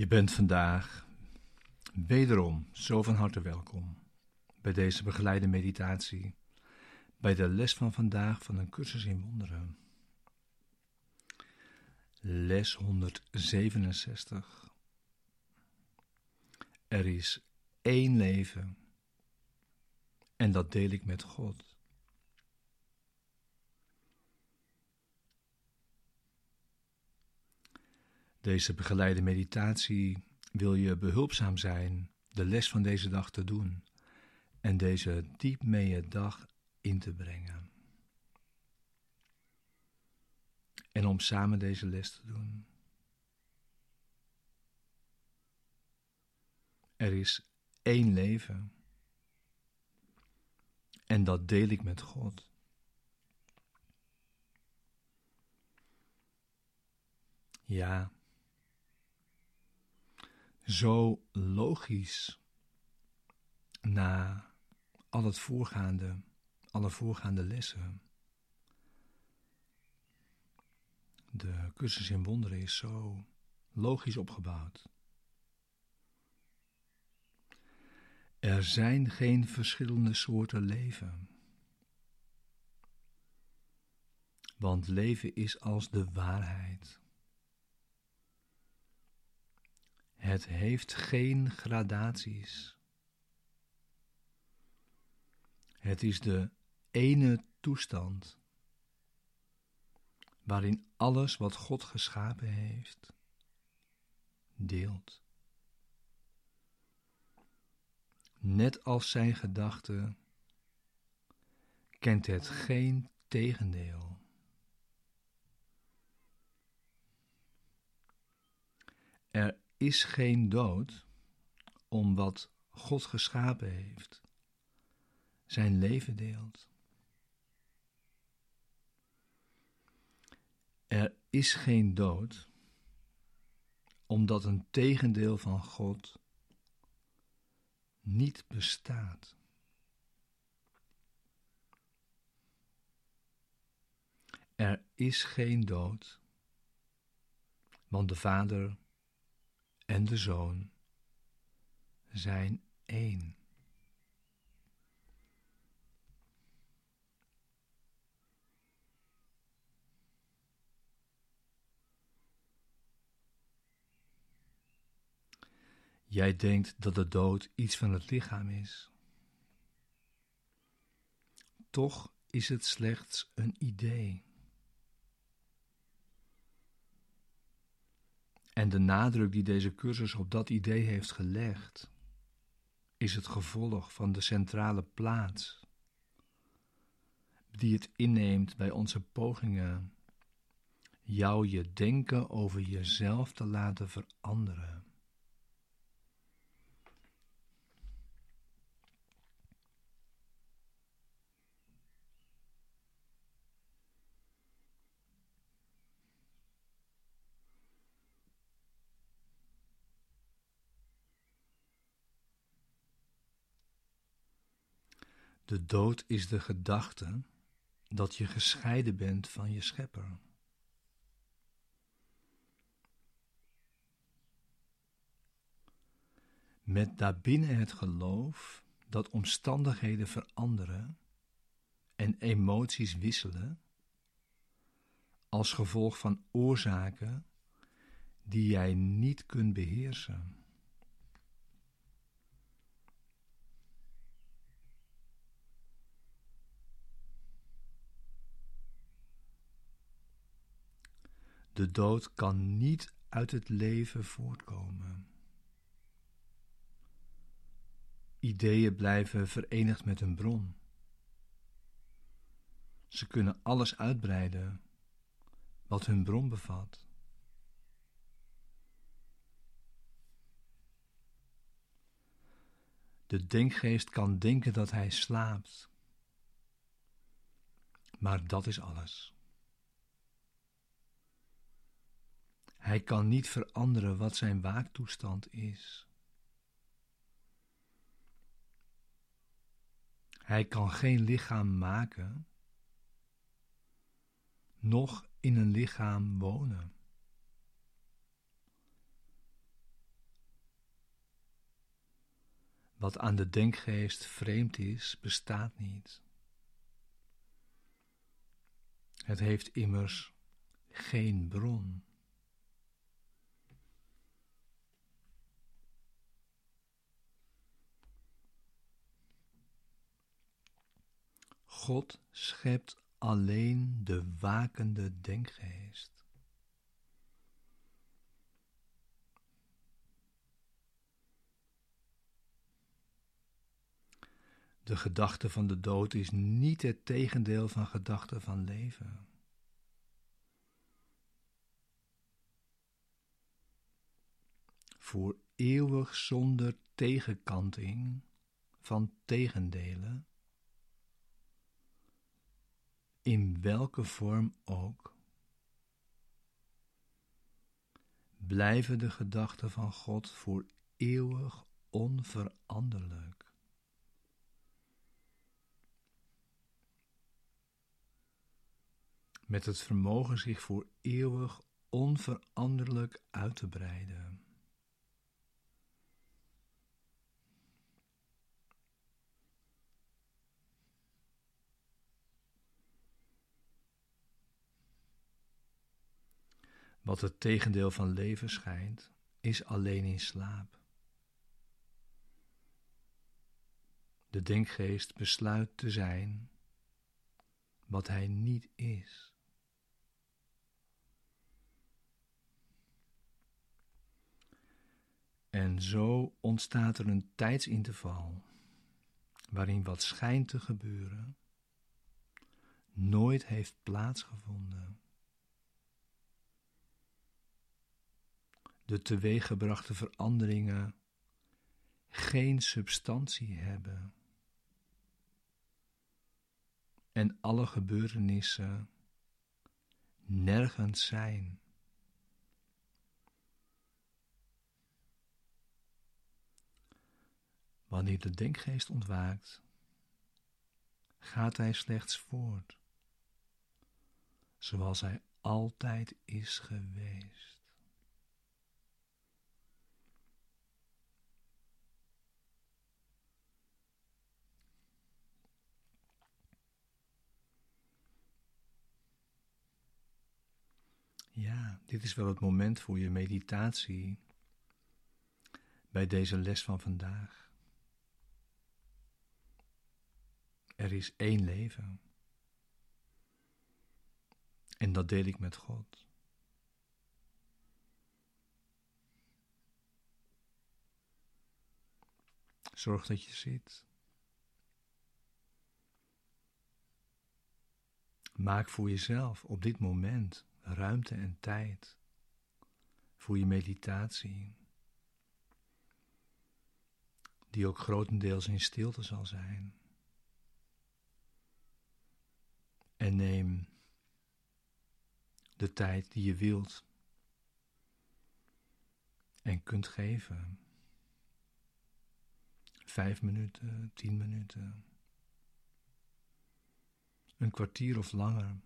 Je bent vandaag wederom zo van harte welkom bij deze begeleide meditatie, bij de les van vandaag van een cursus in wonderen. Les 167. Er is één leven en dat deel ik met God. Deze begeleide meditatie wil je behulpzaam zijn de les van deze dag te doen en deze diep mee dag in te brengen. En om samen deze les te doen. Er is één leven. En dat deel ik met God. Ja, zo logisch na al het voorgaande, alle voorgaande lessen. De cursus in wonderen is zo logisch opgebouwd. Er zijn geen verschillende soorten leven. Want leven is als de waarheid. Het heeft geen gradaties. Het is de ene toestand waarin alles wat God geschapen heeft deelt. Net als zijn gedachte kent het geen tegendeel. Er is geen dood om wat God geschapen heeft, zijn leven deelt. Er is geen dood omdat een tegendeel van God niet bestaat. Er is geen dood, want de Vader en de Zoon zijn één. Jij denkt dat de dood iets van het lichaam is. Toch is het slechts een idee. En de nadruk die deze cursus op dat idee heeft gelegd, is het gevolg van de centrale plaats die het inneemt bij onze pogingen jou je denken over jezelf te laten veranderen. De dood is de gedachte dat je gescheiden bent van je schepper. Met daarbinnen het geloof dat omstandigheden veranderen en emoties wisselen als gevolg van oorzaken die jij niet kunt beheersen. De dood kan niet uit het leven voortkomen. Ideeën blijven verenigd met hun bron. Ze kunnen alles uitbreiden wat hun bron bevat. De denkgeest kan denken dat hij slaapt, maar dat is alles. Hij kan niet veranderen wat zijn waaktoestand is. Hij kan geen lichaam maken, noch in een lichaam wonen. Wat aan de denkgeest vreemd is, bestaat niet. Het heeft immers geen bron. God schept alleen de wakende denkgeest. De gedachte van de dood is niet het tegendeel van gedachte van leven. Voor eeuwig zonder tegenkanting van tegendelen, in welke vorm ook, blijven de gedachten van God voor eeuwig onveranderlijk. met het vermogen zich voor eeuwig onveranderlijk uit te breiden. Wat het tegendeel van leven schijnt, is alleen in slaap. De denkgeest besluit te zijn wat hij niet is. En zo ontstaat er een tijdsinterval waarin wat schijnt te gebeuren nooit heeft plaatsgevonden. De teweeggebrachte veranderingen geen substantie hebben en alle gebeurtenissen nergens zijn. Wanneer de denkgeest ontwaakt, gaat hij slechts voort, zoals hij altijd is geweest. Ja, dit is wel het moment voor je meditatie bij deze les van vandaag. Er is één leven. En dat deel ik met God. Zorg dat je zit. Maak voor jezelf op dit moment ruimte en tijd voor je meditatie, die ook grotendeels in stilte zal zijn. En neem de tijd die je wilt en kunt geven. Vijf minuten, tien minuten, een kwartier of langer.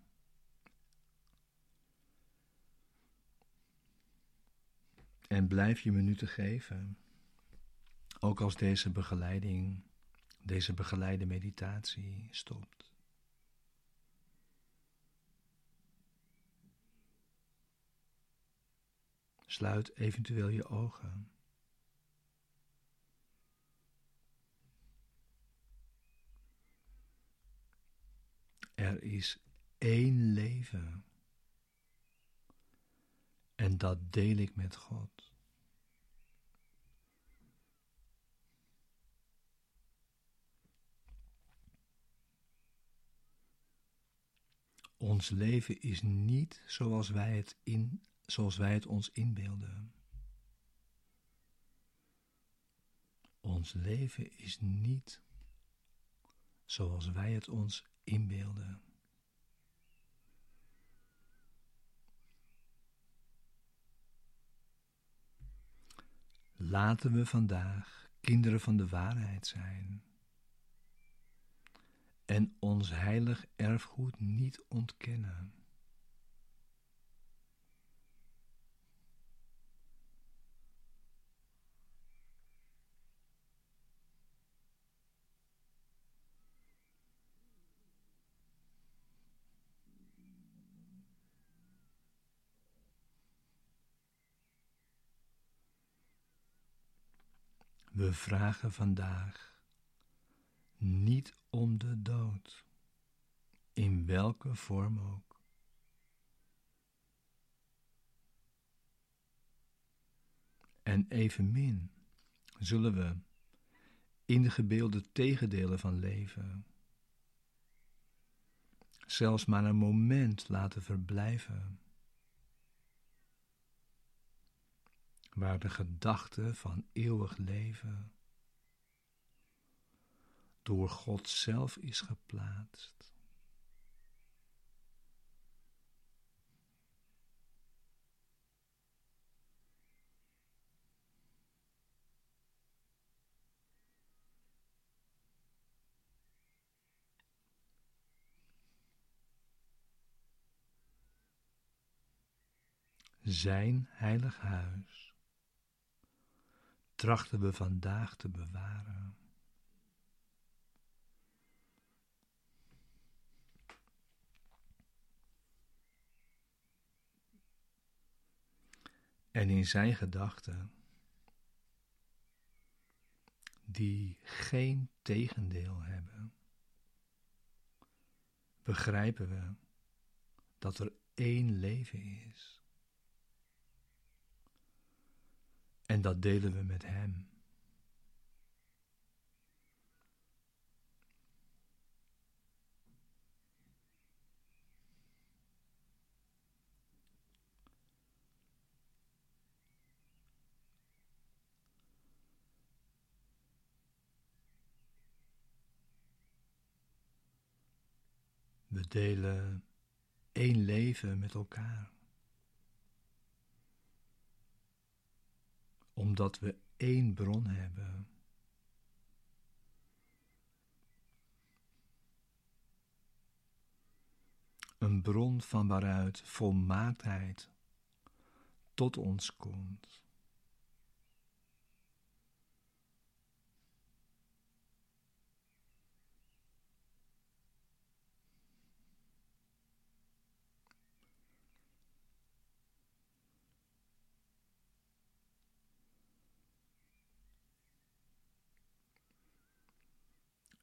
En blijf je minuten geven, ook als deze begeleiding, deze begeleide meditatie stopt. Sluit eventueel je ogen. Er is één leven. En dat deel ik met God. Ons leven is niet zoals wij het in zoals wij het ons inbeelden. Ons leven is niet zoals wij het ons inbeelden. Laten we vandaag kinderen van de waarheid zijn en ons heilig erfgoed niet ontkennen. We vragen vandaag niet om de dood, in welke vorm ook. En evenmin zullen we in de gebeelde tegendelen van leven zelfs maar een moment laten verblijven. Waar de gedachte van eeuwig leven door God zelf is geplaatst. Zijn heilig huis trachten we vandaag te bewaren. En in zijn gedachten, die geen tegendeel hebben, begrijpen we dat er één leven is. En dat delen we met Hem. We delen één leven met elkaar. Omdat we één bron hebben. Een bron van waaruit volmaaktheid tot ons komt.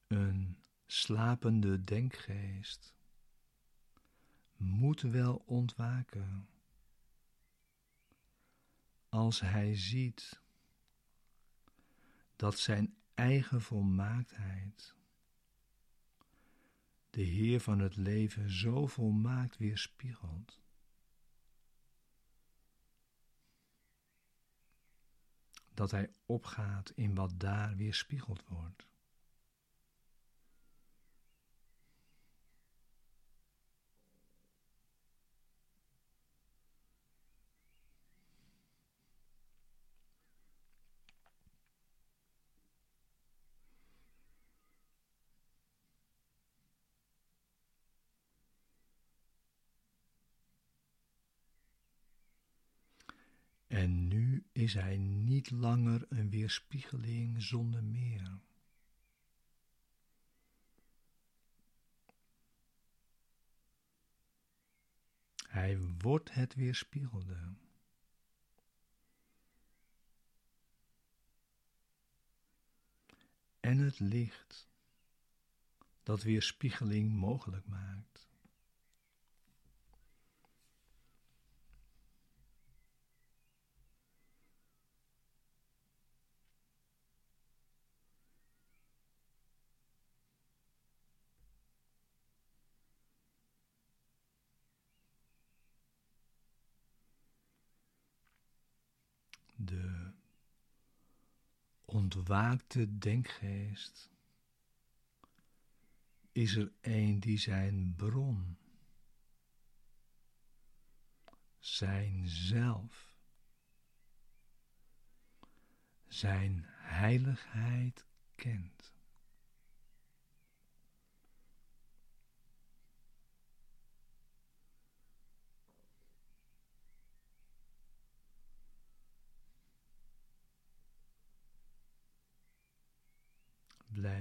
Een slapende denkgeest moet wel ontwaken als hij ziet dat zijn eigen volmaaktheid de Heer van het leven zo volmaakt weerspiegelt. Dat hij opgaat in wat daar weerspiegeld wordt. En nu is hij niet langer een weerspiegeling zonder meer. Hij wordt het weerspiegelde. En het licht dat weerspiegeling mogelijk maakt. De ontwaakte denkgeest is er een die zijn bron, zijn zelf, zijn heiligheid kent.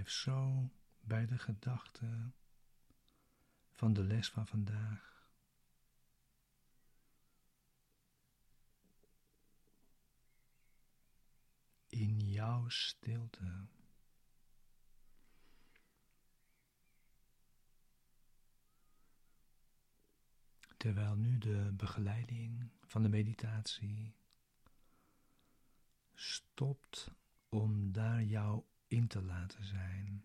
Blijf zo bij de gedachte van de les van vandaag. In jou. jouw stilte. Terwijl nu de begeleiding van de meditatie stopt om daar jou in te laten zijn.